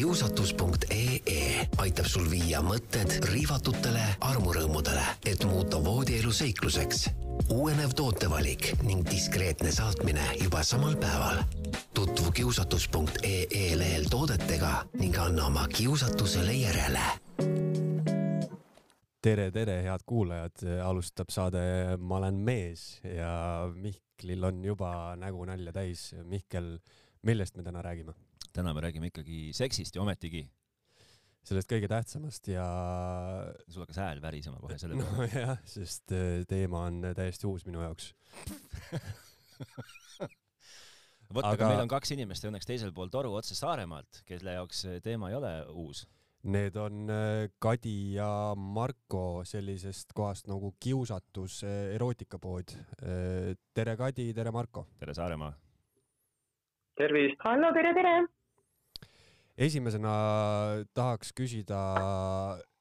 kiusatus.ee aitab sul viia mõtted riivatutele armurõõmudele, et muuta voodielu seikluseks. uuenev tootevalik ning diskreetne saatmine juba samal päeval. tutvu kiusatus.ee lehel toodetega ning anna oma kiusatusele järele tere, tere, head kuulajad, alustab saade Ma olen mees ja Mihklil on juba nägu nalja täis. Mihkel, millest me täna räägime? Täna me räägime ikkagi seksist ja ometigi. sellest kõige tähtsamast ja. sul hakkas hääl värisema kohe selle peale. nojah, sest äh, teema on täiesti uus minu jaoks vot aga... meil on kaks inimest õnneks teisel pool toru otse Saaremaalt, kelle jaoks teema ei ole uus Need on äh, Kadi ja Marko sellisest kohast nagu Kiusatus äh, erootikapood. tere, Kadi, tere, Marko. tere, Saaremaa. Tervist. hallo, tere, tere esimesena tahaks küsida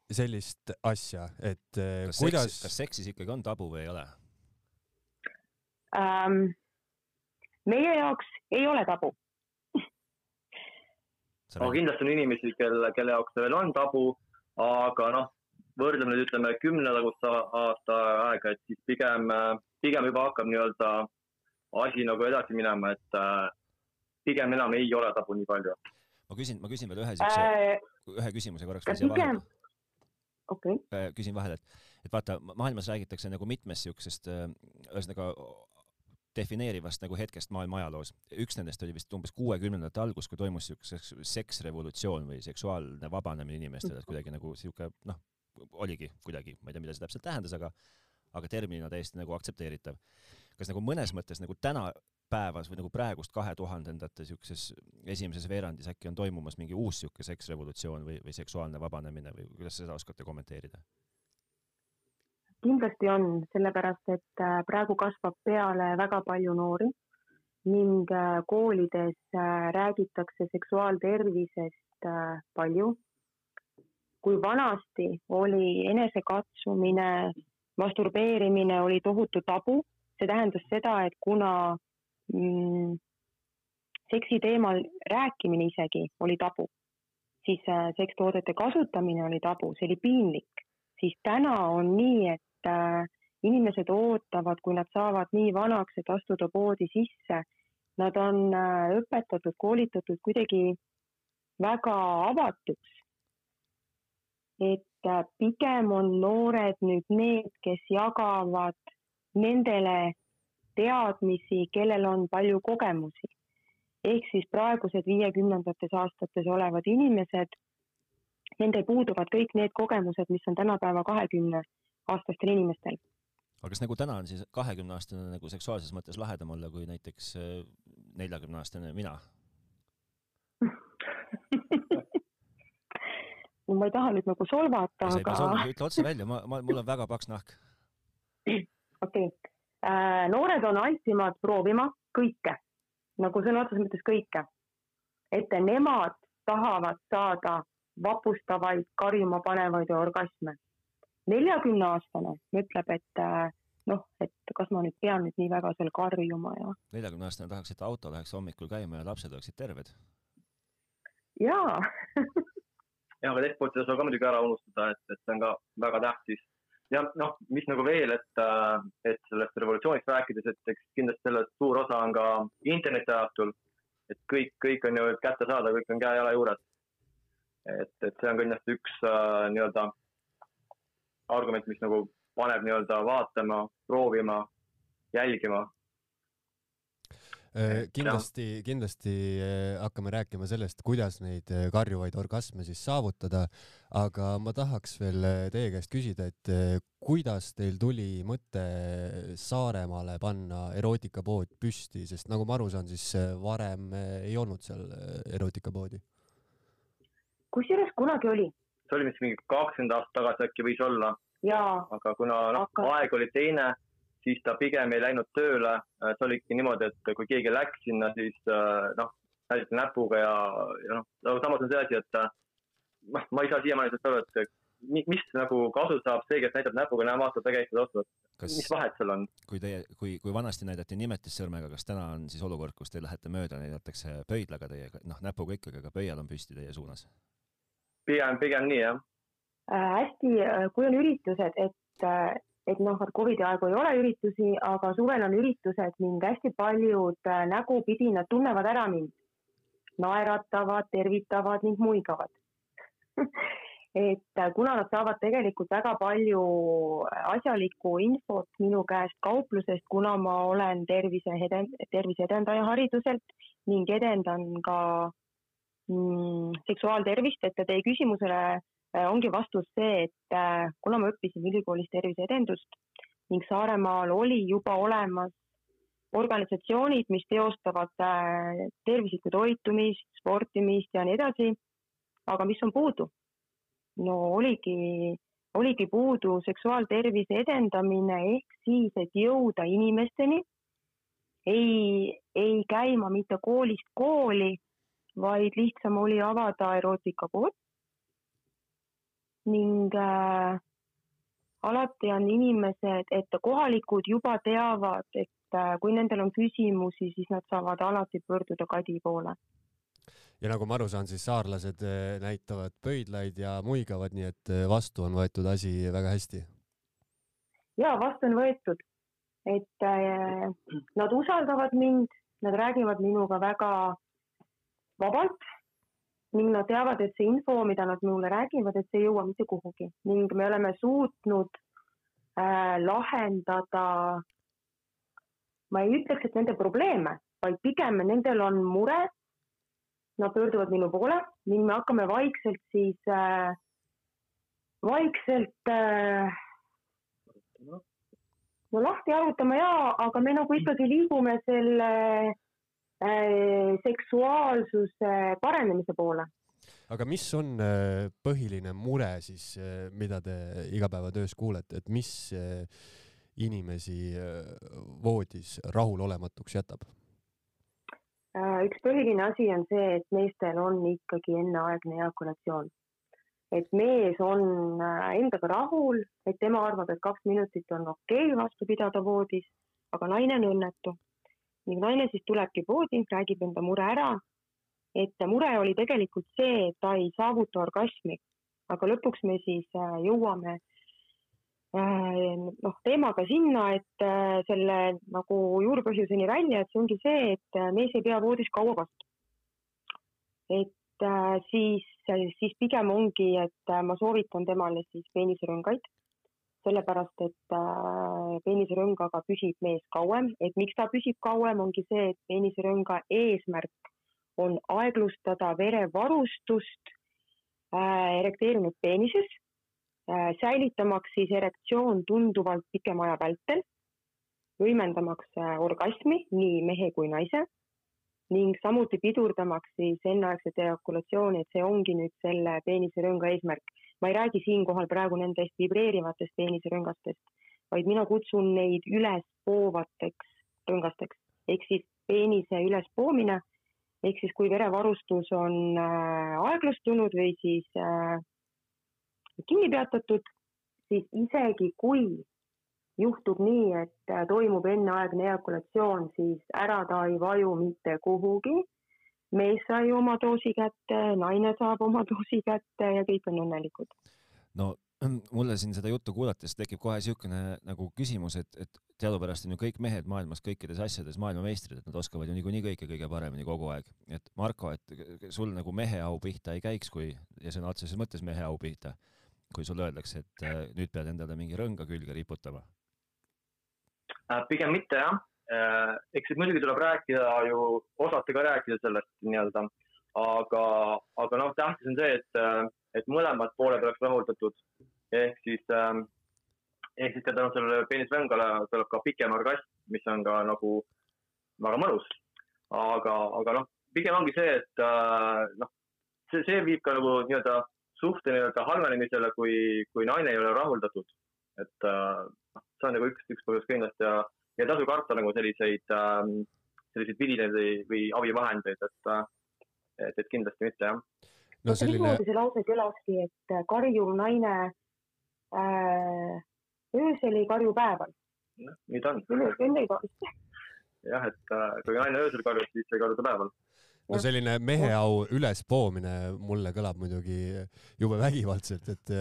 sellist asja, et eh, kas kuidas seksis, kas seksis ikkagi on tabu või ei ole ähm,? meie jaoks ei ole tabu aga kindlasti on inimesi, kelle, kelle jaoks see veel on tabu, aga noh, võrdleme nüüd ütleme kümne tagust aasta aega, et siis pigem, pigem juba hakkab nii-öelda asi nagu edasi minema, et äh, pigem enam ei ole tabu nii palju ma küsin, ma küsin veel ühe siukse äh,, ühe küsimuse korraks vahele. okei okay.. Äh, küsin vahele, et, et vaata, maailmas räägitakse nagu mitmest siuksest, äh, ühesõnaga defineerivast nagu hetkest maailma ajaloos. üks nendest oli vist umbes kuuekümnendate algus, kui toimus siukse seksrevolutsioon või seksuaalne vabanemine inimestel, et kuidagi nagu sihuke noh, oligi kuidagi, ma ei tea, mida see täpselt tähendas, aga aga terminina täiesti nagu aktsepteeritav. Kas nagu mõnes mõttes nagu täna päevas või nagu praegust kahe tuhandendate siukses esimeses veerandis äkki on toimumas mingi uus sihuke seksrevolutsioon või, või seksuaalne vabanemine või kuidas seda oskate kommenteerida? kindlasti on, sellepärast et äh, praegu kasvab peale väga palju noori ning äh, koolides äh, räägitakse seksuaaltervisest palju. kui vanasti oli enesekatsumine, masturbeerimine oli tohutu tabu, see tähendas seda, et kuna mm, seksi teemal rääkimine isegi oli tabu, siis äh, sekstoodete kasutamine oli tabu, see oli piinlik, siis täna on nii, et äh, inimesed ootavad, kui nad saavad nii vanaks, et astuda poodi sisse. Nad on äh, õpetatud, koolitatud kuidagi väga avatuks. et äh, pigem on noored nüüd need, kes jagavad nendele teadmisi, kellel on palju kogemusi. ehk siis praegused viiekümnendates aastates olevad inimesed, nendel puuduvad kõik need kogemused, mis on tänapäeva kahekümne aastastel inimestel. aga kas nagu täna on siis kahekümne aastane nagu seksuaalses mõttes lahedam olla kui näiteks äh, neljakümne aastane mina no ma ei taha nüüd nagu solvata, aga. ütle otse välja, ma, ma, mul on väga paks nahk. okei okay Äh, noored on altimad proovima kõike, nagu sõna otseses mõttes kõike. et nemad tahavad saada vapustavaid, karjuma panevaid orgasme. neljakümne aastane ütleb, et äh, noh, et kas ma nüüd pean nüüd nii väga seal karjuma ja. neljakümne aastane tahaks, et auto läheks hommikul käima ja lapsed oleksid terved. jaa ja, aga teist poolt ei tasu ka muidugi ära unustada, et, et see on ka väga tähtis ja noh, mis nagu veel, et, äh, et sellest revolutsioonist rääkides, et eks kindlasti sellest suur osa on ka internetiajastul. et kõik, kõik on ju kättesaadav, kõik on käe-jala juures. et, et see on kindlasti üks äh, nii-öelda argument, mis nagu paneb nii-öelda vaatama, proovima, jälgima kindlasti, kindlasti äh, hakkame rääkima sellest, kuidas neid äh, karjuvaid orgasme siis saavutada, aga ma tahaks veel teie käest küsida, et kuidas teil tuli mõte Saaremaale panna erootikapood püsti, sest nagu ma aru saan, siis varem ei olnud seal erootikapoodi? kusjuures kunagi oli. see oli vist mingi kakskümmend aastat tagasi äkki võis olla. aga kuna noh aga..., aeg oli teine siis ta pigem ei läinud tööle. Äh, see oligi niimoodi, et kui keegi läks sinna, siis äh, noh, näidati näpuga ja, ja noh, samas on see asi, et äh, noh, ma ei saa siiamaani sellest aru, et mis nagu kasu saab see, kes näitab näpuga, näe vaata, tegelikult ostnud. mis vahet seal on? kui teie, kui, kui vanasti näidati nimetissõrmega, kas täna on siis olukord, kus te lähete mööda, näidatakse pöidlaga teiega, noh, näpuga ikkagi, aga pöial on püsti teie suunas? pigem, pigem nii, jah äh,. hästi, kui on üritused, et äh, et noh, et Covidi aegu ei ole üritusi, aga suvel on üritused ning hästi paljud äh, nägupidi nad tunnevad ära mind. naeratavad, tervitavad ning muigavad et äh, kuna nad saavad tegelikult väga palju asjalikku infot minu käest kauplusest, kuna ma olen tervise, tervise edendaja hariduselt ning edendan ka mm, seksuaaltervist, et teie küsimusele äh, ongi vastus see, et äh, kuna ma õppisin ülikoolis terviseedendust ning Saaremaal oli juba olemas organisatsioonid, mis teostavad tervislikku toitumist, sportimist ja nii edasi. aga mis on puudu? no oligi, oligi puudu seksuaaltervise edendamine ehk siis, et jõuda inimesteni, ei, ei käima mitte koolist kooli, vaid lihtsam oli avada erootikakool. Ning äh, alati on inimesed, et kohalikud juba teavad, et äh, kui nendel on küsimusi, siis nad saavad alati pöörduda Kadi poole. Ja nagu ma aru saan, siis saarlased eh, näitavad pöidlaid ja muigavad, nii et eh, vastu on võetud asi väga hästi. ja vastu on võetud, et äh, nad usaldavad mind, nad räägivad minuga väga vabalt ning nad teavad, et see info, mida nad mulle räägivad, et see ei jõua mitte kuhugi. Ning me oleme suutnud äh, lahendada, ma ei ütleks, et nende probleeme, vaid pigem nendel on mure. Nad pöörduvad minu poole ning me hakkame vaikselt siis äh,, vaikselt äh, no lahti arutama ja, aga me nagu ikkagi liigume selle äh, seksuaalsuse paranemise poole. aga mis on äh, põhiline mure siis, äh, mida te igapäevatöös kuulete, et mis äh, inimesi voodis rahulolematuks jätab? Äh, üks põhiline asi on see, et meestel on ikkagi enneaegne eakulatsioon. et mees on äh, endaga rahul, et tema arvab, et kaks minutit on okei okay vastu pidada voodis, aga naine on õnnetu. Ning naine siis tulebki voodi, räägib enda mure ära. et mure oli tegelikult see, et ta ei saavuta orgasmi, aga lõpuks me siis äh, jõuame Äh, noh, teemaga sinna, et äh, selle nagu juurpõhjuseni välja, et see ongi see, et mees ei pea voodis kaua vastu. et siis, siis pigem ongi, et ma soovitan temale siis peenisrõngaid, sellepärast et peenisrõngaga püsib mees kauem, et miks ta püsib kauem, ongi see, et peenisrõnga eesmärk on aeglustada verevarustust erekteerunud peenises Äh, säilitamaks siis erektsioon tunduvalt pikema aja vältel, võimendamaks äh, orgasmi nii mehe kui naise ning samuti pidurdamaks siis enneaegset ejakulatsiooni, et see ongi nüüd selle peenisrõnga eesmärk. Ma ei räägi siinkohal praegu nendest vibreerivatest peenisrõngastest, vaid mina kutsun neid ülespoovateks rõngasteks ehk siis peenise ülespoomine ehk siis kui verevarustus on äh, aeglustunud või siis äh, kinni peatatud, siis isegi kui juhtub nii, et äh, toimub enneaegne eakulatsioon, siis ära ta ei vaju mitte kuhugi. Mees sai oma doosi kätte, naine saab oma doosi kätte ja kõik on õnnelikud. no mulle siin seda juttu kuulates tekib kohe niisugune nagu küsimus, et, et teadupärast on ju kõik mehed maailmas kõikides asjades maailmameistrid, et nad oskavad ju niikuinii kõike kõige paremini kogu aeg. et Marko, et sul nagu mehe au pihta ei käiks, kui, ja sõna otseses mõttes mehe au pihta kui sulle öeldakse, et äh, nüüd pead endale mingi rõnga külge riputama? Äh, pigem mitte jah, eks siis muidugi tuleb rääkida ju, osata ka rääkida sellest nii-öelda, aga, aga noh, tähtis on see, et, et mõlemad pooled oleks rahuldatud. ehk siis, ehk siis tänu sellele peenisrõngale tuleb ka pikem orgasm, mis on ka nagu väga mõnus. aga, aga noh, pigem ongi see, et noh, see, see viib ka nagu nii-öelda suhte nii-öelda halvenemisele, kui, kui naine ei ole rahuldatud. et äh, noh, see on nagu üks, üks põhjus kindlasti ja, ja ei tasu karta nagu selliseid äh,, selliseid vidinaid või, või abivahendeid, et, äh, et, et kindlasti mitte jah no selline niimoodi see lause kõlaski, et äh, karjuv naine äh, öösel ei karju päeval. nii ta on. jah, et äh, kui naine öösel karjub, siis ei karju ta päeval. no selline meheau ülespoomine mulle kõlab muidugi jube vägivaldselt, et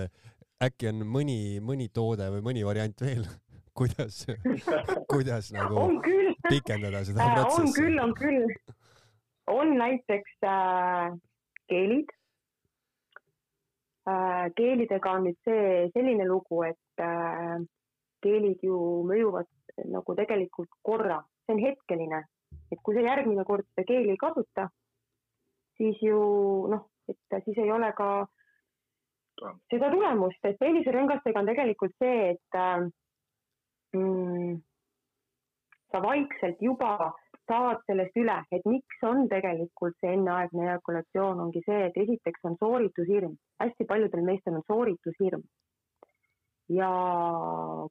äkki on mõni, mõni toode või mõni variant veel, kuidas, kuidas nagu on küll, pikendada seda äh, on protsessi? küll, on küll. on näiteks äh, keelid äh,. keelidega on nüüd see selline lugu, et äh, keelid ju mõjuvad nagu tegelikult korra, see on hetkeline, et kui sa järgmine kord seda keeli ei kasuta, siis ju noh, et siis ei ole ka seda tulemust, et peenisrõngastega on tegelikult see, et äh, mm, sa vaikselt juba saad sellest üle, et miks on tegelikult see enneaegne ejakulatsioon, ongi see, et esiteks on sooritushirm, hästi paljudel meestel on sooritushirm. ja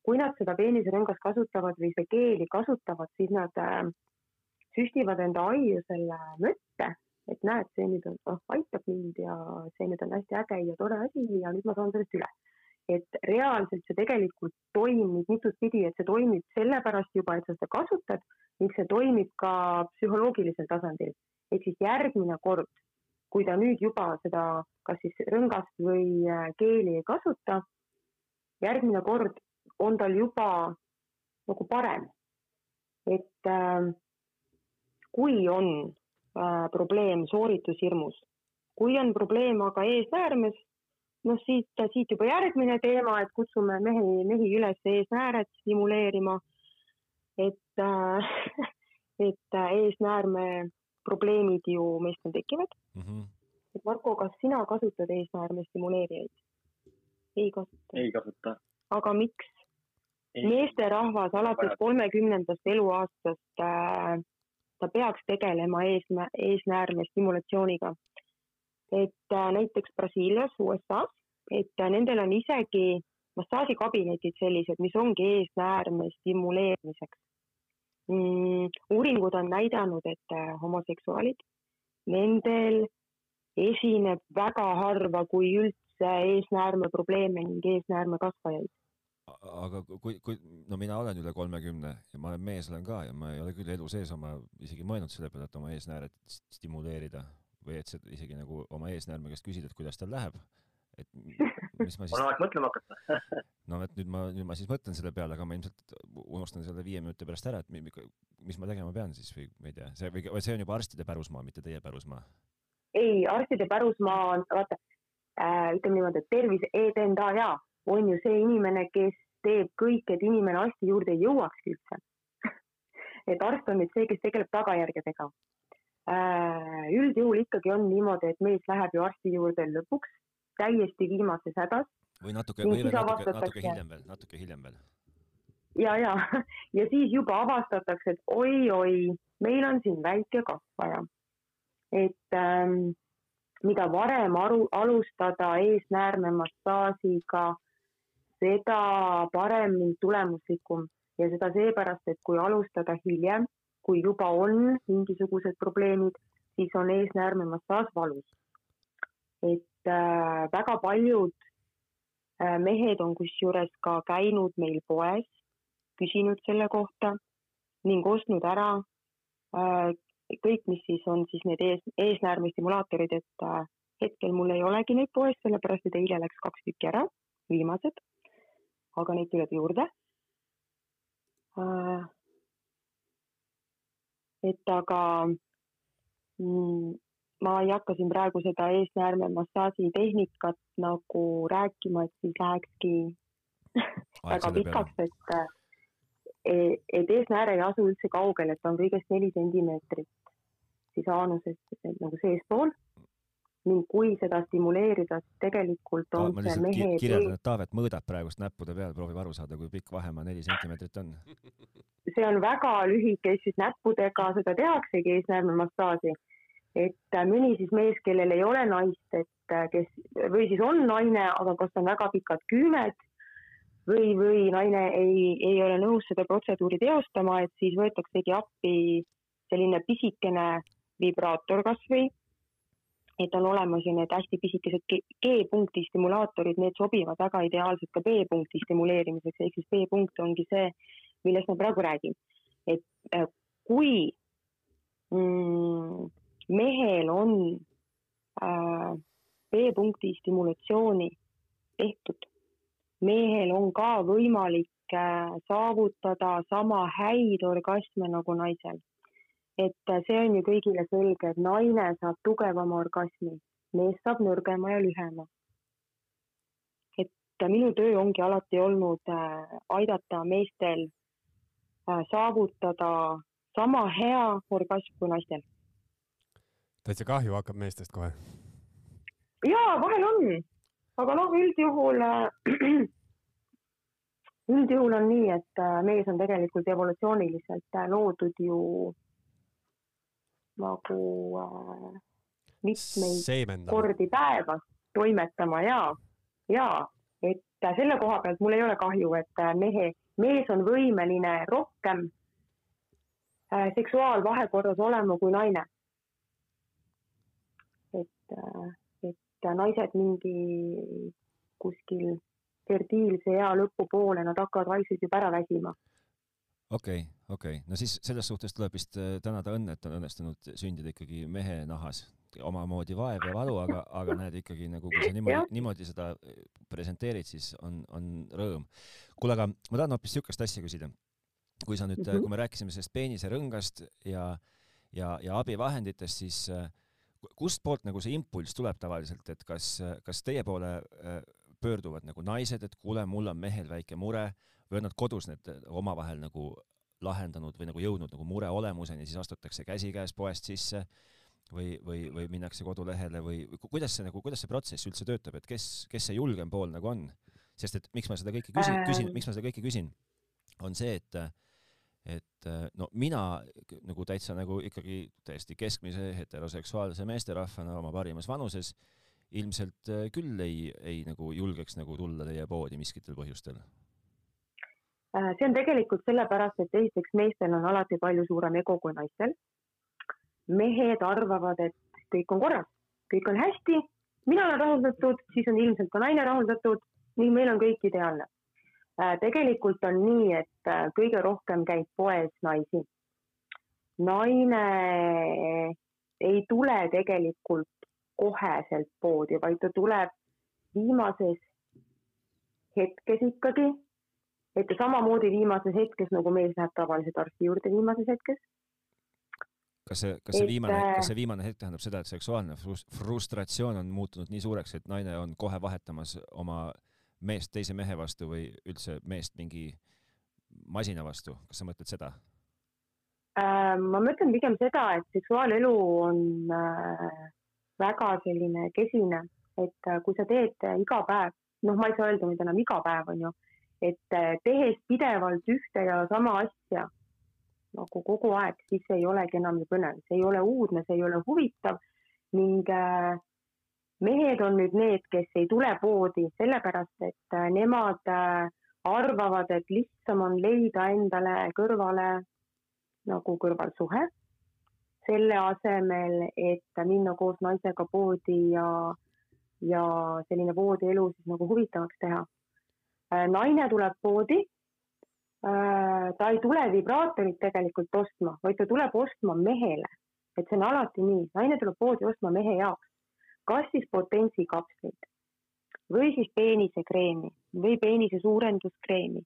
kui nad seda peenisrõngast kasutavad või seda keeli kasutavad, siis nad äh, süstivad enda aiu selle mõtte, et näed, see nüüd on, oh, aitab mind ja see nüüd on hästi äge ja tore asi ja nüüd ma saan sellest üle et reaalselt see tegelikult toimib mitut pidi, et see toimib sellepärast juba, et sa seda kasutad ning see toimib ka psühholoogilisel tasandil. ehk siis järgmine kord, kui ta nüüd juba seda, kas siis rõngast või äh, keeli ei kasuta, järgmine kord on tal juba nagu parem. et äh, kui on äh, probleem sooritushirmus, kui on probleem aga eesnäärmes, noh, siit, siit juba järgmine teema, et kutsume mehi, mehi üles eesnääret stimuleerima. et äh,, et äh, eesnäärme probleemid ju meestel tekivad mm. -hmm. et Marko, kas sina kasutad eesnäärme stimuleerijaid? ei kasuta. ei kasuta. aga miks? meesterahvas alates kolmekümnendast eluaastast äh, ta peaks tegelema eesnä-, eesnäärme stimulatsiooniga et äh, näiteks Brasiilias, USA-s, et äh, nendel on isegi massaažikabinetid sellised, mis ongi eesnäärme stimuleerimiseks mm,. uuringud on näidanud, et äh, homoseksuaalid, nendel esineb väga harva, kui üldse eesnäärme probleeme ning eesnäärme kasvajaid aga kui, kui, no mina olen üle kolmekümne ja ma olen mees olen ka ja ma ei ole küll elu sees oma isegi mõelnud selle peale, et oma eesnääret stimuleerida või et sa isegi nagu oma eesnäärme käest küsid, et kuidas tal läheb. et mis ma siis. on aeg mõtlema hakata no et nüüd ma, nüüd ma siis mõtlen selle peale, aga ma ilmselt unustan selle viie minuti pärast ära, et mis ma tegema pean siis või ma ei tea, see või see on juba arstide pärusmaa, mitte teie pärusmaa. ei, arstide pärusmaa on, vaata äh,, ütleme niimoodi, et terviseedendaja on ju see inimene, kes teeb kõik, et inimene arsti juurde ei jõuakski üldse et arst on nüüd see, kes tegeleb tagajärgedega üldjuhul ikkagi on niimoodi, et mees läheb ju arsti juurde lõpuks täiesti viimases hädas. või natuke, või veel natuke, natuke hiljem veel, natuke hiljem veel. ja, ja, ja siis juba avastatakse, et oi-oi, meil on siin väike kasvaja. et ähm, mida varem aru, alustada eesnäärme massaažiga, seda parem ning tulemuslikum ja seda seepärast, et kui alustada hiljem kui juba on mingisugused probleemid, siis on eesnäärme massaaž valus. et äh, väga paljud äh, mehed on kusjuures ka käinud meil poes, küsinud selle kohta ning ostnud ära äh, kõik, mis siis on siis need ees, eesnäärme stimulaatorid, et äh, hetkel mul ei olegi neid poes, sellepärast et eile läks kaks tükki ära, viimased, aga neid tuleb juurde äh, et aga mm, ma ei hakka siin praegu seda eesnäärme massaaži tehnikat nagu rääkima, et siis lähekski väga pikaks, et, e, et eesnääre ei asu üldse kaugel, et on kõigest neli sentimeetrit siis aanusest nagu seespool ning kui seda stimuleerida, siis tegelikult on ma see mehe kirjeldan, et Taavet mõõdab praegust näppude peal, proovib aru saada, kui pikk vahemaa neli sentimeetrit on. see on väga lühike, siis näppudega seda tehaksegi eesnäärmemassaaži. et äh, mõni siis mees, kellel ei ole naist, et äh, kes või siis on naine, aga kas on väga pikad küümed või, või naine ei, ei ole nõus seda protseduuri teostama, et siis võetaksegi appi selline pisikene vibraator kasvõi et on olemas ju need hästi pisikesed G-punkti stimulaatorid, need sobivad väga ideaalselt ka B-punkti stimuleerimiseks, ehk siis B-punkt ongi see, millest ma praegu räägin. et äh, kui mm, mehel on äh, B-punkti stimulatsiooni tehtud, mehel on ka võimalik äh, saavutada sama häid orgasme nagu naisel et see on ju kõigile selge, et naine saab tugevama orgasmi, mees saab nõrgema ja lühema. et minu töö ongi alati olnud äh, aidata meestel äh, saavutada sama hea orgasm kui naistel. täitsa kahju hakkab meestest kohe. jaa, vahel on, aga noh, üldjuhul äh, üldjuhul on nii, et mees on tegelikult evolutsiooniliselt loodud ju nagu äh, mitmeid Seemendama. kordi päevas toimetama ja, ja et äh, selle koha pealt mul ei ole kahju, et äh, mehe, mees on võimeline rohkem äh, seksuaalvahekorras olema kui naine. et äh,, et naised mingi kuskil fertiilse ea lõpupoole, nad hakkavad vaikselt juba ära väsima okei okay,, okei okay., no siis selles suhtes tuleb vist äh, tänada õnne, et on õnnestunud sündida ikkagi mehe nahas, omamoodi vaev ja valu, aga, aga näed ikkagi nagu, kui sa niimoodi, niimoodi seda äh, presenteerid, siis on, on rõõm. kuule, aga ma tahan hoopis niisugust asja küsida. kui sa nüüd mm, -hmm. kui me rääkisime sellest peenisrõngast ja, ja, ja abivahenditest, siis kustpoolt nagu see impulss tuleb tavaliselt, et kas, kas teie poole pöörduvad nagu naised, et kuule, mul on mehel väike mure või on nad kodus need omavahel nagu lahendanud või nagu jõudnud nagu mure olemuseni, siis astutakse käsikäes poest sisse või, või, või minnakse kodulehele või kuidas see nagu, kuidas see protsess üldse töötab, et kes, kes see julgem pool nagu on? sest et miks ma seda kõike küsin, küsin, miks ma seda kõike küsin, on see, et et no mina nagu täitsa nagu ikkagi täiesti keskmise heteroseksuaalse meesterahvana oma parimas vanuses ilmselt küll ei, ei nagu julgeks nagu tulla teie poodi miskitel põhjustel Äh, see on tegelikult sellepärast, et esiteks meestel on alati palju suurem ego kui naistel. mehed arvavad, et kõik on korras, kõik on hästi, mina olen rahuldatud, siis on ilmselt ka naine rahuldatud ning meil on kõik ideaalne. Äh, tegelikult on nii, et äh, kõige rohkem käib poes naisi. naine ei tule tegelikult koheselt poodi, vaid ta tuleb viimases hetkes ikkagi et samamoodi viimases hetkes, nagu mees läheb tavaliselt arsti juurde viimases hetkes. kas see, kas see et, viimane, kas äh, see viimane hetk tähendab seda, et seksuaalne frustratsioon on muutunud nii suureks, et naine on kohe vahetamas oma meest teise mehe vastu või üldse meest mingi masina vastu, kas sa mõtled seda? Äh, ma mõtlen pigem seda, et seksuaalelu on äh, väga selline kesine, et kui sa teed iga päev, noh, ma ei saa öelda nüüd enam iga päev, on ju et äh, tehes pidevalt ühte ja sama asja nagu kogu aeg, siis ei olegi enam ju põnev, see ei ole uudne, see ei ole huvitav ning äh, mehed on nüüd need, kes ei tule poodi sellepärast, et äh, nemad arvavad, et lihtsam on leida endale kõrvale nagu kõrvalsuhe, selle asemel, et minna koos naisega poodi ja, ja selline voodielu siis nagu huvitavaks teha naine tuleb poodi. Äh, ta ei tule vibraatorit tegelikult ostma, vaid ta tuleb ostma mehele, et see on alati nii, naine tuleb poodi ostma mehe jaoks, kas siis potentsikapsleid või siis peenisekreemi või peenise suurenduskreemi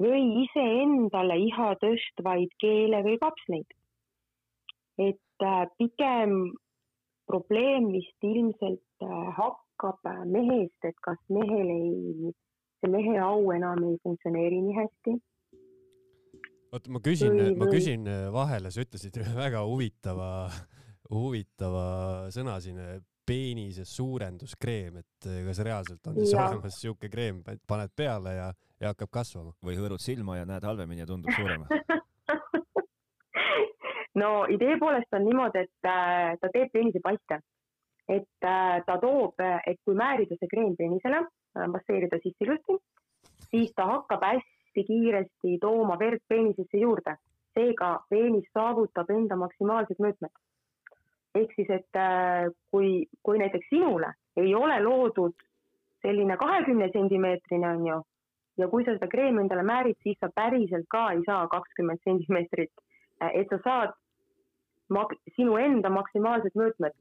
või iseendale iha tõstvaid keele või kapsleid. et äh, pigem probleem vist ilmselt hakkab mehest, et kas mehel ei see mehe au enam ei funktsioneeri nii hästi. oota, ma küsin, ma küsin vahele, sa ütlesid väga huvitava, huvitava sõna siin, peenise suurenduskreem, et kas reaalselt on siis ja. olemas siuke kreem, paned peale ja, ja hakkab kasvama? või hõõrud silma ja näed halvemini ja tundub suurem no idee poolest on niimoodi, et äh, ta teeb peenise paiste. Et äh, ta toob, et kui määrida see kreem peenisele masseerida sisse ilusti, siis ta hakkab hästi kiiresti tooma verd peenisesse juurde. seega peenis saavutab enda maksimaalsed mõõtmed. ehk siis, et äh, kui, kui näiteks sinule ei ole loodud selline kahekümne sentimeetrine on ju, ja kui sa seda kreemi endale määrid, siis sa päriselt ka ei saa kakskümmend sentimeetrit, äh, et sa saad mak-, sinu enda maksimaalsed mõõtmed.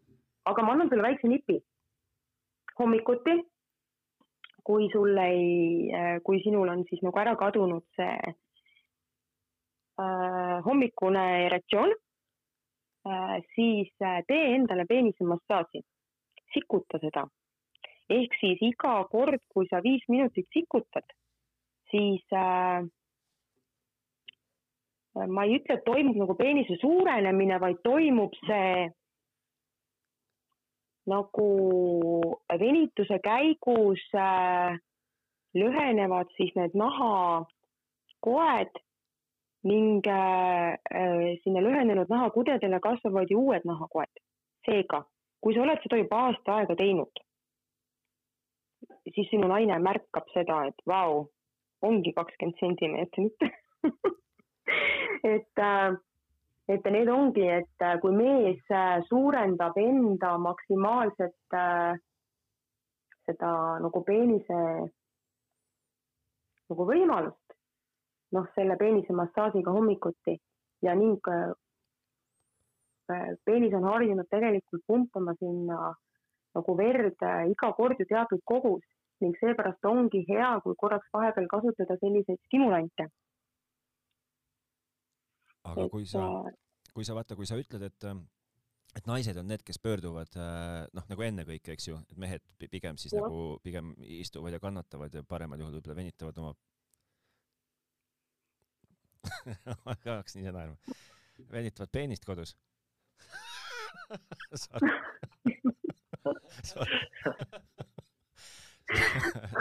Aga ma annan sulle väikse nipi. hommikuti, kui sul ei, äh, kui sinul on siis nagu ära kadunud see äh, hommikune erektsioon äh,, siis äh, tee endale peenise massaaži, sikuta seda. ehk siis iga kord, kui sa viis minutit sikutad, siis äh, ma ei ütle, et toimub nagu peenise suurenemine, vaid toimub see nagu venituse käigus äh, lühenevad siis need nahakoed ning äh, äh, sinna lühenenud nahakudedele kasvavad ju uued nahakoed. seega, kui sa oled seda juba aasta aega teinud, siis sinu naine märkab seda, et vau, ongi kakskümmend sentimeetrit et, äh, et need ongi, et äh, kui mees äh, suurendab enda maksimaalset seda nagu peenise nagu võimalust, noh, selle peenise massaažiga hommikuti ja ning peenis on harjunud tegelikult pumpama sinna nagu verd iga kord ju teatud kogus ning seepärast ongi hea, kui korraks vahepeal kasutada selliseid stimulante aga kui sa, kui sa vaata, kui sa ütled, et et naised on need, kes pöörduvad noh, nagu ennekõike, eks ju, et mehed pigem siis ja. nagu pigem istuvad ja kannatavad ja paremal juhul võib-olla venitavad oma ma ka hakkasin ise naerma. venitavad peenist kodus Sorry. Sorry.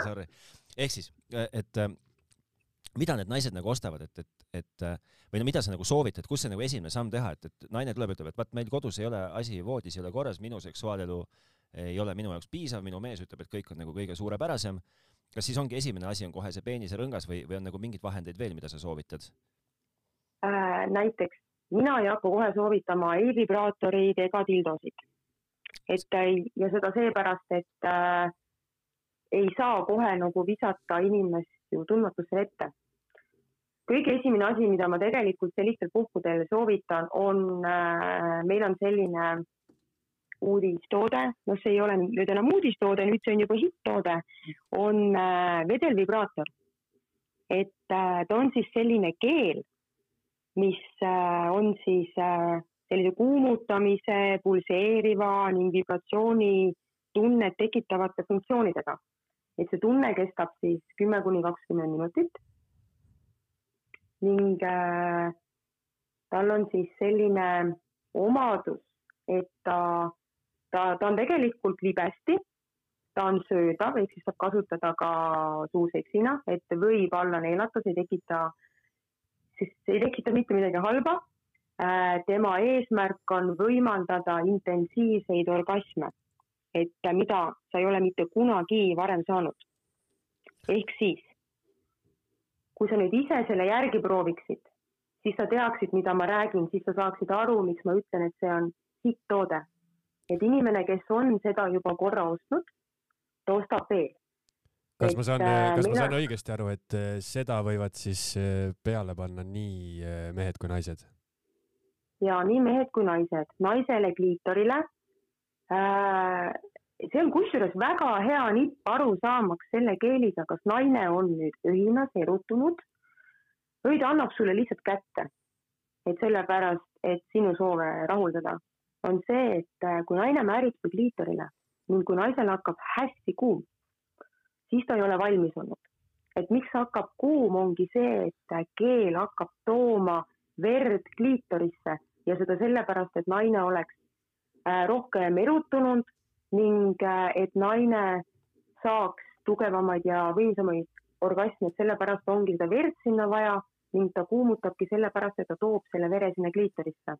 Sorry. ehk siis, et mida need naised nagu ostavad, et, et, et või no mida sa nagu soovitad, kus see nagu esimene samm teha, et, et naine tuleb, ütleb, et vaat meil kodus ei ole asi voodis ei ole korras, minu seksuaalelu ei ole minu jaoks piisav, minu mees ütleb, et kõik on nagu kõige suurepärasem. kas siis ongi esimene asi on kohe see peenisrõngas või, või on nagu mingeid vahendeid veel, mida sa soovitad äh,? näiteks mina ei hakka kohe soovitama ei vibraatoreid ega dildosid. et ja seda seepärast, et äh, ei saa kohe nagu visata inimest ju tundmatusse ette kõige esimene asi, mida ma tegelikult sellistel puhkudel soovitan, on äh,, meil on selline uudistoode, noh, see ei ole nüüd enam uudistoode, nüüd see on juba hitt-toode, on äh, vedelvibraator. et äh, ta on siis selline keel, mis äh, on siis äh, sellise kuumutamise, pulseeriva ning vibratsiooni tunnet tekitavate funktsioonidega. et see tunne kestab siis kümme kuni kakskümmend minutit ning äh, tal on siis selline omadus, et ta, ta, ta on tegelikult libesti, ta on söödav, ehk siis saab kasutada ka suuseksina, et võib alla neelata, see ei tekita, siis ei tekita mitte midagi halba äh,. tema eesmärk on võimaldada intensiivseid orgasme, et mida sa ei ole mitte kunagi varem saanud. ehk siis kui sa nüüd ise selle järgi prooviksid, siis sa teaksid, mida ma räägin, siis sa saaksid aru, miks ma ütlen, et see on hitt-toode. et inimene, kes on seda juba korra ostnud, ta ostab veel. kas et, ma saan, äh, kas mina... ma saan õigesti aru, et äh, seda võivad siis äh, peale panna nii mehed kui naised? ja nii mehed kui naised, naisele kliitorile äh, see on kusjuures väga hea nipp aru saamaks selle keeliga, kas naine on nüüd öhinas, erutunud või ta annab sulle lihtsalt kätte. et sellepärast, et sinu soove rahuldada, on see, et äh, kui naine määritseb liitorile ning kui naisel hakkab hästi kuum, siis ta ei ole valmis olnud. et miks hakkab kuum, ongi see, et äh, keel hakkab tooma verd kliitorisse ja seda sellepärast, et naine oleks äh, rohkem erutunud ning äh, et naine saaks tugevamaid ja võimsamaid orgasme, et sellepärast ongi seda verd sinna vaja ning ta kuumutabki sellepärast, et ta toob selle vere sinna kliitorisse.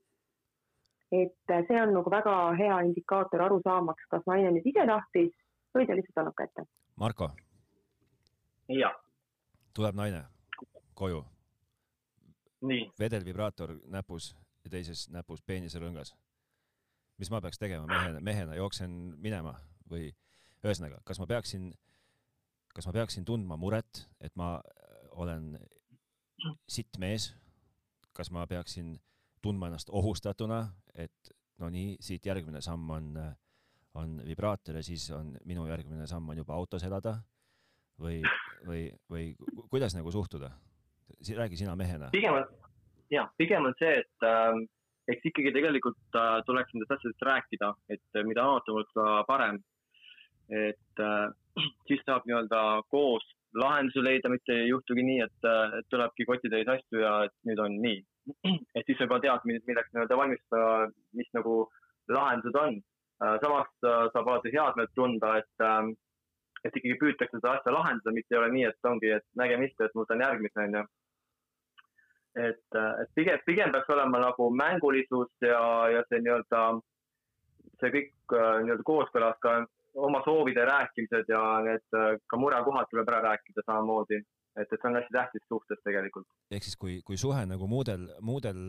et äh, see on nagu väga hea indikaator aru saamaks, kas naine nüüd ise tahtis või ta lihtsalt annab kätte. Marko. jah. tuleb naine koju. nii. vedelvibraator näpus ja teises näpus peenisrõngas mis ma peaks tegema mehena, mehena jooksen minema või ühesõnaga, kas ma peaksin, kas ma peaksin tundma muret, et ma olen sitt mees, kas ma peaksin tundma ennast ohustatuna, et no nii, siit järgmine samm on, on vibraator ja siis on minu järgmine samm on juba autos elada või, või, või kuidas nagu suhtuda? räägi sina mehena. pigem on, jah, pigem on see, et äh, eks ikkagi tegelikult äh, tuleks nendest asjadest rääkida, et mida aatamalt parem. et äh, siis saab nii-öelda koos lahenduse leida, mitte ei juhtugi nii, et, äh, et tulebki kotitäis asju ja et nüüd on nii. et siis sa juba tead, milleks nii-öelda valmistada, mis nagu lahendused on. Äh, samas äh, saab alati head meelt tunda, et, et ikkagi püütakse seda asja lahendada, mitte ei ole nii, et ongi, et nägemist, et võtan järgmise, onju. Et, et pigem, pigem peaks olema nagu mängulisus ja, ja see nii-öelda, see kõik nii-öelda kooskõlas ka oma soovide rääkimised ja need ka murekohad tuleb ära rääkida samamoodi et, et see on hästi tähtis suhtes tegelikult. ehk siis, kui, kui suhe nagu muudel, muudel,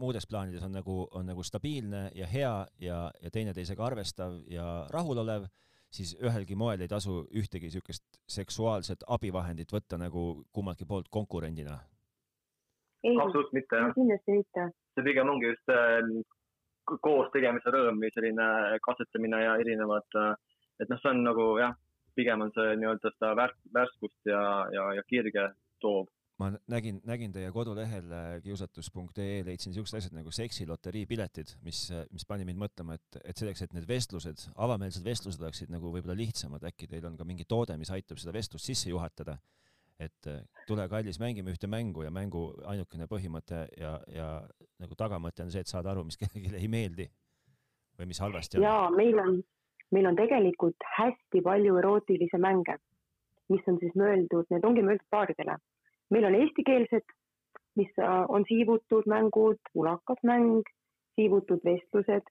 muudes plaanides on nagu, on nagu stabiilne ja hea ja, ja teineteisega arvestav ja rahulolev, siis ühelgi moel ei tasu ühtegi niisugust seksuaalset abivahendit võtta nagu kummaltki poolt konkurendina. Absoluutselt mitte, jah. kindlasti mitte. see pigem ongi just äh, koos tegemise rõõm või selline katsetamine ja erinevad, äh, et noh, see on nagu jah pigem on see nii-öelda seda värk, värskust ja, ja, ja kirge toob. ma nägin, nägin teie kodulehel äh, kiusatus.ee leidsin siuksed asjad nagu seksiloterii piletid, mis, mis pani mind mõtlema, et, et selleks, et need vestlused, avameelsed vestlused oleksid nagu võib-olla lihtsamad, äkki teil on ka mingi toode, mis aitab seda vestlust sisse juhatada. Et äh, tule kallis, mängime ühte mängu ja mängu ainukene põhimõte ja, ja nagu tagamõte on see, et saada aru, mis kellelegi ei meeldi või mis halvasti on. ja meil on meil on tegelikult hästi palju erootilisi mänge, mis on siis mõeldud, need ongi mõeldud paaridele. meil on eestikeelsed, mis äh, on siivutud mängud, ulakas mäng, siivutud vestlused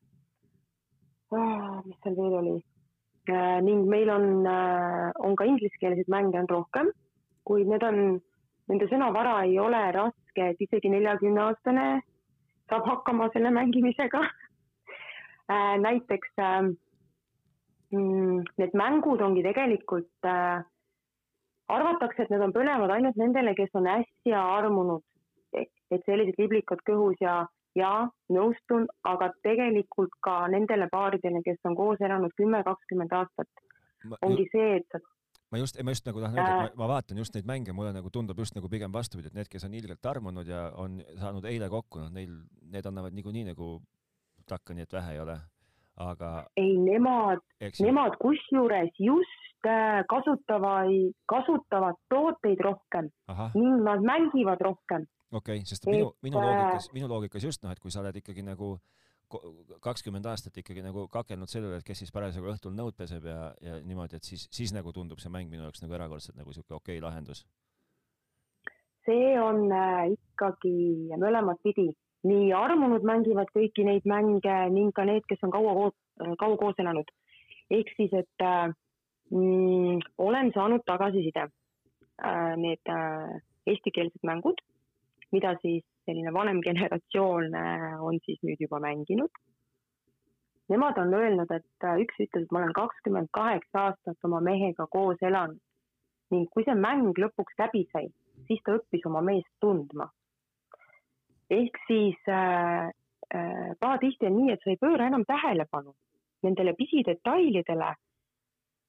ah,. mis seal veel oli äh,? ning meil on äh,, on ka ingliskeelseid mänge on rohkem, kuid need on, nende sõnavara ei ole raske, et isegi neljakümne aastane saab hakkama selle mängimisega äh,. näiteks äh, mm, need mängud ongi tegelikult äh,, arvatakse, et need on põnevad ainult nendele, kes on äsja armunud, et sellised liblikad kõhus ja, ja nõustun, aga tegelikult ka nendele paaridele, kes on koos elanud kümme, kakskümmend aastat, ongi see, et sa ma just, ma just nagu tahan öelda, et ma, ma vaatan just neid mänge, mulle nagu tundub just nagu pigem vastupidi, et need, kes on ilgelt armunud ja on saanud eile kokku, noh, neil, need annavad niikuinii nagu takka, nii et vähe ei ole aga. ei, nemad, nemad kusjuures just äh, kasutavad, kasutavad tooteid rohkem ning nad mängivad rohkem. okei okay,, sest minu, minu loogikas, minu loogikas just noh, et kui sa oled ikkagi nagu kakskümmend aastat ikkagi nagu kakelnud selle üle, et kes siis parasjagu õhtul nõud peseb ja, ja niimoodi, et siis, siis nagu tundub see mäng minu jaoks nagu erakordselt nagu sihuke okei okay lahendus. see on äh, ikkagi mõlemat pidi nii armunud mängivad kõiki neid mänge ning ka need, kes on kaua koos, kaua koos elanud. ehk siis, et äh, mm, olen saanud tagasiside äh,. Need äh, eestikeelsed mängud, mida siis selline vanem generatsioon äh, on siis nüüd juba mänginud. Nemad on öelnud, et äh, üks ütles, et ma olen kakskümmend kaheksa aastat oma mehega koos elanud ning kui see mäng lõpuks läbi sai, siis ta õppis oma meest tundma ehk siis äh, äh, pahatihti on nii, et sa ei pööra enam tähelepanu nendele pisidetailidele.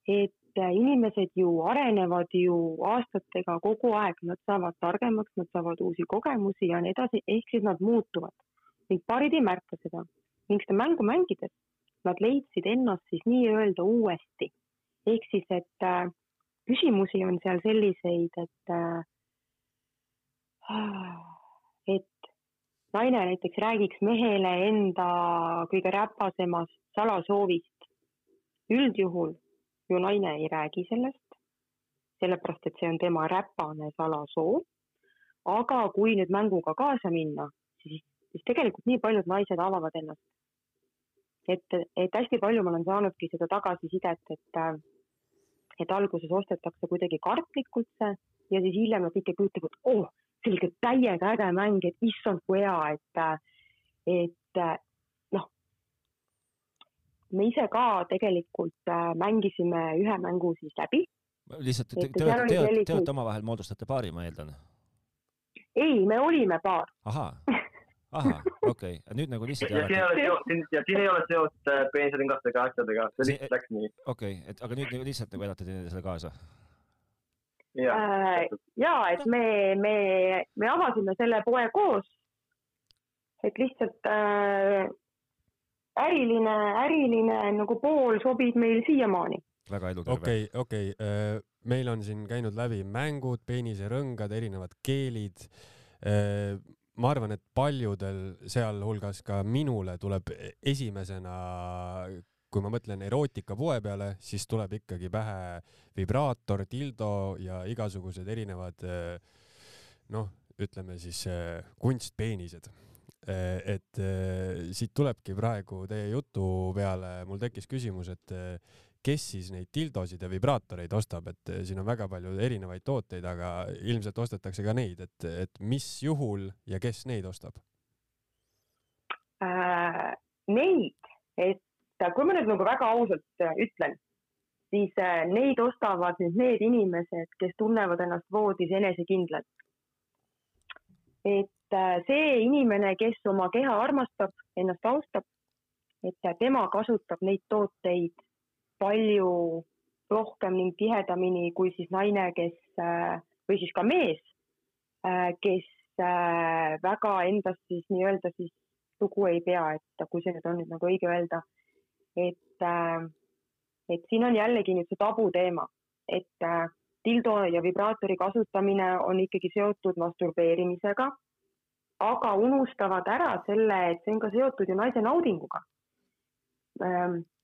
et äh, inimesed ju arenevad ju aastatega kogu aeg, nad saavad targemaks, nad saavad uusi kogemusi ja nii edasi, ehk siis nad muutuvad ning paarid ei märka seda ning seda mängu mängides nad leidsid ennast siis nii-öelda uuesti. ehk siis, et äh, küsimusi on seal selliseid, et äh, et naine näiteks räägiks mehele enda kõige räpasemast salasoovist. üldjuhul ju naine ei räägi sellest, sellepärast et see on tema räpane salasoov. aga kui nüüd mänguga kaasa minna, siis, siis tegelikult nii paljud naised avavad ennast. et, et hästi palju ma olen saanudki seda tagasisidet, et, et alguses ostetakse kuidagi kartlikult see ja siis hiljem nad ikkagi ütlevad, oh selline täiega äge mäng, et issand kui hea, et, et me ise ka tegelikult äh, mängisime ühe mängu siis läbi. lihtsalt te, te, te, te, te olete omavahel moodustate paari, ma eeldan? ei, me olime paar. ahaa, ahah, okei okay., nüüd nagu lihtsalt ja siin ei ole seost, ja siin ei ole seost äh, pensionikastega asjadega, see lihtsalt läks nii. okei okay,, et aga nüüd nagu lihtsalt nagu elate teineteisele kaasa? jah Äh, ja et me, me, me avasime selle poe koos. et lihtsalt äh, äriline, äriline nagu pool sobib meil siiamaani. väga eluterve okei, okei, meil on siin käinud läbi mängud, peeniserõngad, erinevad keelid. ma arvan, et paljudel, sealhulgas ka minule tuleb esimesena, kui ma mõtlen erootikapoe peale, siis tuleb ikkagi pähe vibraator, dildo ja igasugused erinevad noh, ütleme siis kunstpeenised. Et eh, siit tulebki praegu teie jutu peale, mul tekkis küsimus, et eh, kes siis neid dildosid ja vibraatoreid ostab, et siin on väga palju erinevaid tooteid, aga ilmselt ostetakse ka neid, et, et mis juhul ja kes neid ostab? äh, neid, et kui ma nüüd nagu väga ausalt äh, ütlen, siis äh, neid ostavad nüüd need inimesed, kes tunnevad ennast voodis enesekindlalt. et äh, see inimene, kes oma keha armastab, ennast austab, et tema kasutab neid tooteid palju rohkem ning tihedamini kui siis naine, kes äh, või siis ka mees, kes äh, väga endast siis nii-öelda siis lugu ei pea, et kui see nüüd on nüüd nagu õige öelda, et, et siin on jällegi nüüd see tabuteema, et dildo ja vibraatori kasutamine on ikkagi seotud masturbeerimisega, aga unustavad ära selle, et see on ka seotud ju naise naudinguga.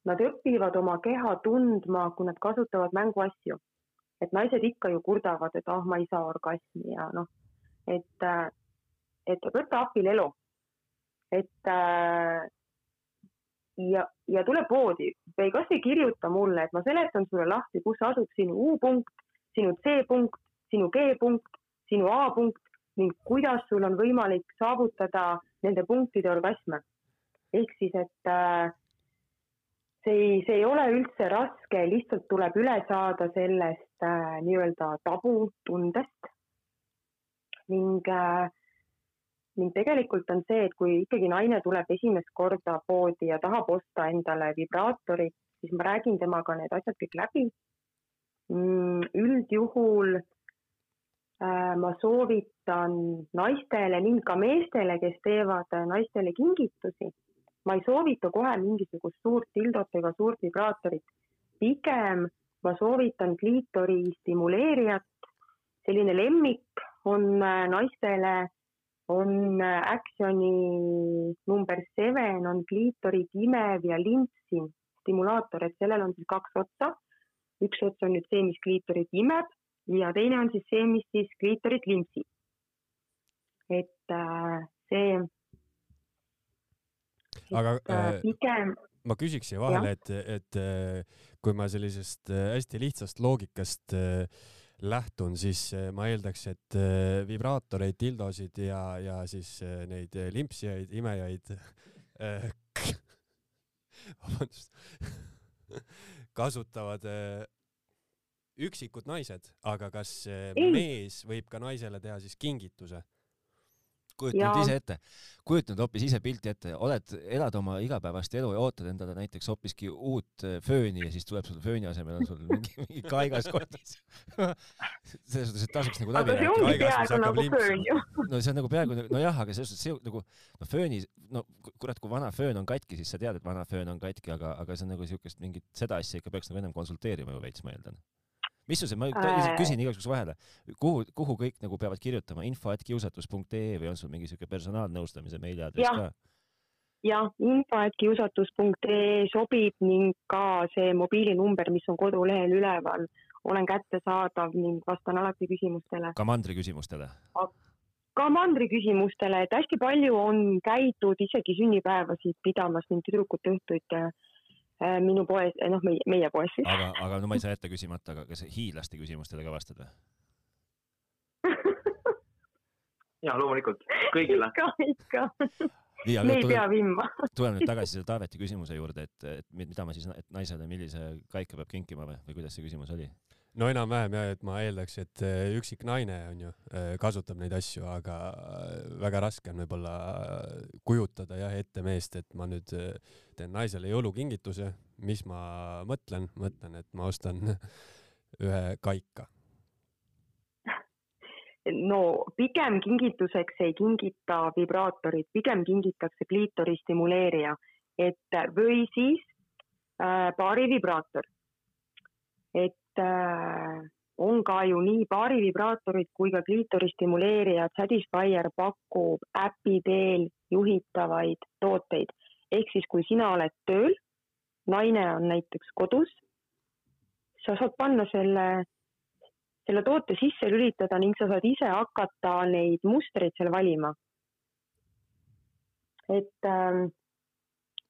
Nad õpivad oma keha tundma, kui nad kasutavad mänguasju. et naised ikka ju kurdavad, et ah, ma ei saa orgasmi ja noh, et, et võta appi Lelo et äh, ja, ja tule poodi või kasvõi kirjuta mulle, et ma seletan sulle lahti, kus asub sinu U-punkt, sinu C-punkt, sinu G-punkt, sinu A-punkt ning kuidas sul on võimalik saavutada nende punktide orgasme. ehk siis, et äh, see ei, see ei ole üldse raske, lihtsalt tuleb üle saada sellest äh, nii-öelda tabutundest ning äh, ning tegelikult on see, et kui ikkagi naine tuleb esimest korda poodi ja tahab osta endale vibraatorit, siis ma räägin temaga need asjad kõik läbi. üldjuhul äh, ma soovitan naistele ning ka meestele, kes teevad äh, naistele kingitusi, ma ei soovita kohe mingisugust suurt dildot ega suurt vibraatorit. pigem ma soovitan kliitori stimuleerijat, selline lemmik on äh, naistele on Actioni number seven on kliitorid imev ja limpsin stimulaator, et sellel on siis kaks otsa. üks ots on nüüd see, mis kliitorit imeb ja teine on siis see, mis siis kliitorit limpsib. et äh, see. Aga, äh, äh, pigem ma küsiks siia vahele, et, et äh, kui ma sellisest äh, hästi lihtsast loogikast äh, lähtun, siis ma eeldaks, et vibraatoreid, dildosid ja, ja siis neid limpsijaid, imejaid vabandust, kasutavad üksikud naised, aga kas äh, Ei. mees võib ka naisele teha siis kingituse? kujuta nüüd ise ette, kujuta nüüd hoopis ise pilti ette, oled, elad oma igapäevast elu ja ootad endale näiteks hoopiski uut äh, fööni ja siis tuleb sul fööni asemel on sul mingi, mingi kaigas kotis. selles suhtes, et tasuks nagu läbi rääkida. nagu no see on nagu peaaegu, nojah, aga selles suhtes see nagu no fööni, no kurat, kui vana föön on katki, siis sa tead, et vana föön on katki, aga, aga see on nagu siukest mingit, seda asja ikka peaks nagu ennem konsulteerima ju veits, ma eeldan. Mis sul see, ma küsin igaks juhuks vahele, kuhu, kuhu kõik nagu peavad kirjutama, info.kiusatus.ee või on sul mingi siuke personaalnõustamise meiliaadress ka? jah, info.kiusatus.ee sobib ning ka see mobiilinumber, mis on kodulehel üleval, olen kättesaadav ning vastan alati küsimustele. ka mandri küsimustele? ka mandri küsimustele, et hästi palju on käidud isegi sünnipäevasid pidamas ning tüdrukute õhtuid äh, minu poes, noh, meie, meie poes siis. aga, aga no ma ei saa jätta küsimata, aga kas hiidlaste küsimustele ka vastad või? jah, loomulikult, kõigile. ikka, ikka. Nii, me ei tule- pea vimma. tuleme nüüd tagasi selle Taaveti küsimuse juurde, et, et mi- mida ma siis, et naisele millise kaika peab kinkima või, või kuidas see küsimus oli? No enam-vähem jah, et ma eeldaks, et eh, üksik naine on ju, kasutab neid asju, aga eh, väga raske on võib-olla kujutada jah ette meest, et ma nüüd teen naisele jõulukingituse, mis ma mõtlen, mõtlen, et ma ostan ühe kaika. no pigem kingituseks ei kingita vibraatorit, pigem kingitakse kliitori stimuleerija, et või siis äh, baarivibraator. et äh, on ka ju nii baarivibraatorid kui ka kliitori stimuleerijad, Satisfyer pakub äpi teel juhitavaid tooteid. ehk siis, kui sina oled tööl, naine on näiteks kodus, sa saad panna selle selle toote sisse lülitada ning sa saad ise hakata neid mustreid seal valima. et äh,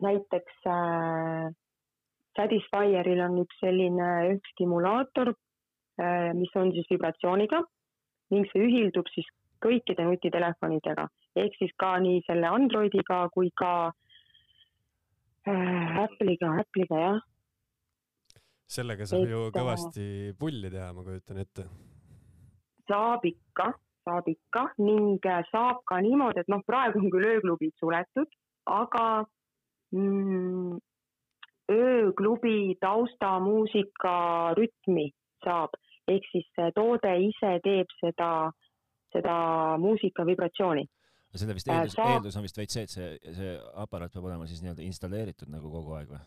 näiteks äh, Satisfyeril on üks selline üks stimulaator äh,, mis on siis vibratsiooniga ning see ühildub siis kõikide nutitelefonidega ehk siis ka nii selle Androidiga kui ka äh, Apple'iga, Apple'iga jah sellega saab Et, ju äh, kõvasti pulli teha, ma kujutan ette. saab ikka, saab ikka ning äh, saab ka niimoodi, et noh, praegu on küll ööklubid suletud, aga mm, ööklubi taustamuusika rütmi saab, ehk siis see toode ise teeb seda, seda muusika vibratsiooni. selle vist Äh, eeldus, sa- eeldus on vist veits see, et see, see aparaat peab olema siis nii-öelda installeeritud nagu kogu aeg või?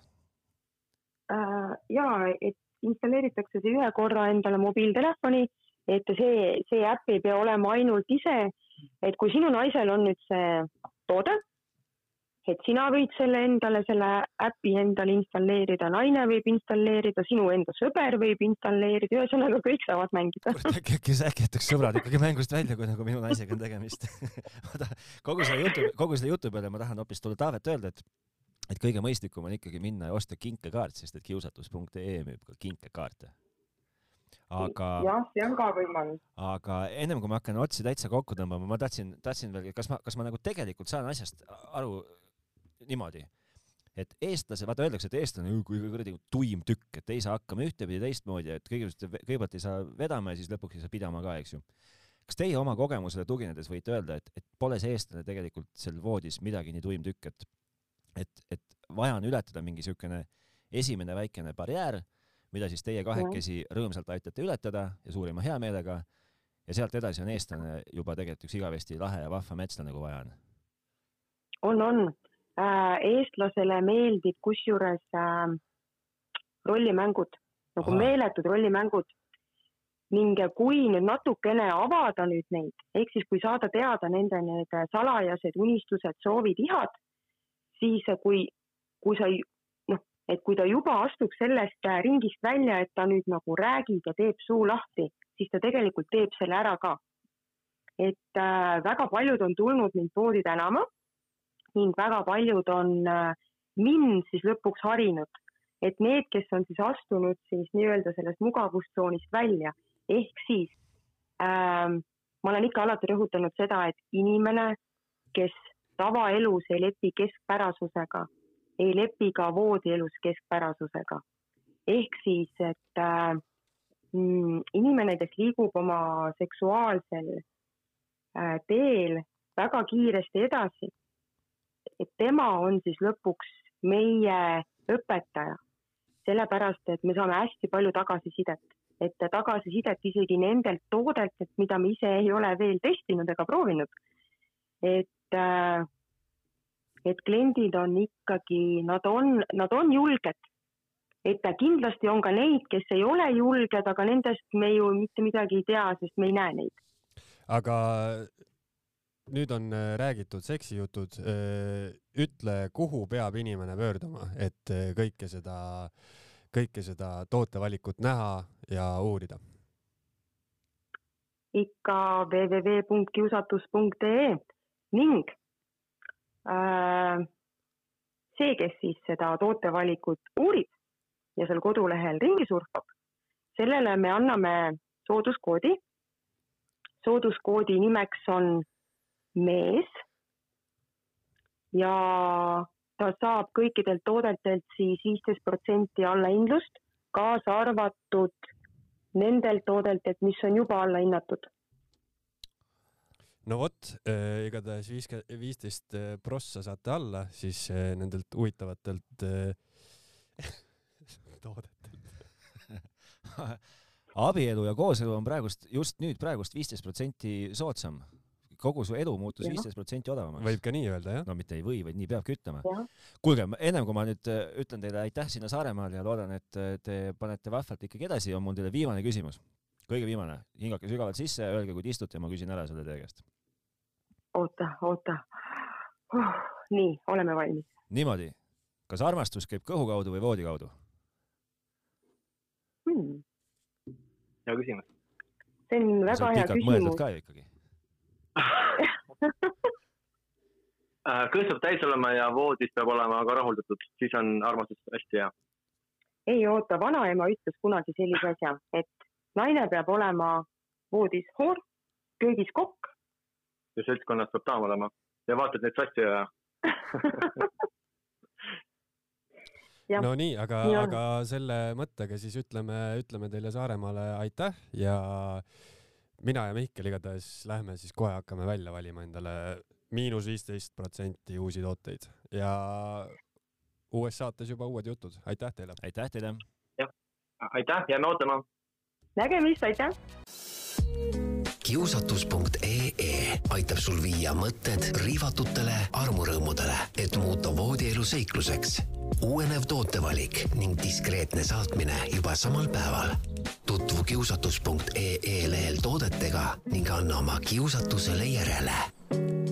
ja, et installeeritakse see ühe korra endale mobiiltelefoni, et see, see äpp ei pea olema ainult ise, et kui sinu naisel on nüüd see toode, et sina võid selle endale, selle äpi endale installeerida, naine võib installeerida, sinu enda sõber võib installeerida, ühesõnaga kõik saavad mängida. äkki, äkki, äkki jätaks sõbrad ikkagi mängust välja, kui nagu minu naisega on tegemist. kogu selle jutu, kogu selle jutu peale ma tahan hoopis tulla Taavet öelda, et et kõige mõistlikum on ikkagi minna ja osta kinkekaart, sest et kiusatus.ee müüb ka kinkekaarte. aga, jah, see on ka võimalus. aga ennem kui ma hakkan otsi täitsa kokku tõmbama, ma tahtsin, tahtsin veel, kas ma, kas ma nagu tegelikult saan asjast aru niimoodi, et eestlase, vaata öeldakse, et eestlane on kuradi tuim tükk, et ei saa hakkama ühtepidi teistmoodi, et kõigepealt, kõigepealt ei saa vedama ja siis lõpuks ei saa pidama ka, eks ju. kas teie oma kogemusele tuginedes võite öelda, et, et pole see eestlane tegelikult seal voodis midagi nii tuim tükk, et et, et vaja on ületada mingi niisugune esimene väikene barjäär, mida siis teie kahekesi rõõmsalt aitate ületada ja suurima heameelega ja sealt edasi on eestlane juba tegelikult üks igavesti lahe ja vahva metslane, kui vaja on. on, on. Eestlasele meeldib kusjuures äh, rollimängud, nagu Ahah. meeletud rollimängud. ning kui nüüd natukene avada nüüd neid, ehk siis kui saada teada nende need salajased unistused, soovid, ihad, siis kui, kui sa noh, et kui ta juba astuks sellest äh, ringist välja, et ta nüüd nagu räägib ja teeb suu lahti, siis ta tegelikult teeb selle ära ka. et äh, väga paljud on tulnud mind poodi tänama ning väga paljud on äh, mind siis lõpuks harinud, et need, kes on siis astunud siis nii-öelda sellest mugavustsoonist välja, ehk siis ähm, ma olen ikka alati rõhutanud seda, et inimene, kes tavaelus ei lepi keskpärasusega, ei lepi ka voodielus keskpärasusega. ehk siis, et äh, mm, inimene, kes liigub oma seksuaalsel äh, teel väga kiiresti edasi, et tema on siis lõpuks meie õpetaja, sellepärast et me saame hästi palju tagasisidet, et tagasisidet isegi nendelt toodetelt, mida me ise ei ole veel testinud ega proovinud. et, et kliendid on ikkagi, nad on, nad on julged. et kindlasti on ka neid, kes ei ole julged, aga nendest me ju mitte midagi ei tea, sest me ei näe neid. aga nüüd on äh, räägitud seksijutud. ütle, kuhu peab inimene pöörduma, et äh, kõike seda, kõike seda tootevalikut näha ja uurida. ikka www.kiusatus.ee ning äh, see, kes siis seda tootevalikut uurib ja seal kodulehel ringi surfab, sellele me anname sooduskoodi. sooduskoodi nimeks on mees. Ja ta saab kõikidelt toodetelt siis viisteist protsenti allahindlust, kaasa arvatud nendelt toodetelt, mis on juba allahinnatud. No vot äh,, igatahes viiskümmend, viisteist äh, prossa saate alla, siis äh, nendelt huvitavatelt toodetelt. Abielu ja kooselu on praegust, just nüüd praegust viisteist protsenti soodsam. Kogu su elu muutus viisteist protsenti odavamaks. võib ka nii öelda, jah? no mitte ei või, vaid nii peabki ütlema. kuulge, ennem kui ma nüüd äh, ütlen teile aitäh sinna Saaremaale ja loodan, et äh, te panete vahvalt ikkagi edasi, on mul teile viimane küsimus. kõige viimane, hingake sügavalt sisse, öelge, kui te istute ja ma küsin ära selle teie käest oota, oota uh,. nii, oleme valmis. niimoodi, kas armastus käib kõhu kaudu või voodi kaudu hmm.? hea küsimus. see on väga hea küsimus. ka ju ikkagi kõht peab täis olema ja voodis peab olema ka rahuldatud, siis on armastus hästi hea. ei oota, vanaema ütles kunagi sellise asja, et naine peab olema voodis hoor, köögis kokk. Ja seltskonnas peab daam olema. Ja vaata, et neid sassi ei aja no nii, aga, aga selle mõttega siis ütleme, ütleme teile Saaremaale aitäh ja mina ja Mihkel igatahes lähme siis kohe hakkame välja valima endale miinus viisteist protsenti uusi tooteid ja uues saates juba uued jutud. aitäh teile! aitäh teile! jah, aitäh, jääme ootama! nägemist, aitäh! kiusatus.ee aitab sul viia mõtted riivatutele armurõõmudele, et muuta voodielu seikluseks. uuenev tootevalik ning diskreetne saatmine juba samal päeval. tutvu kiusatus.ee lehel toodetega ning anna oma kiusatusele järele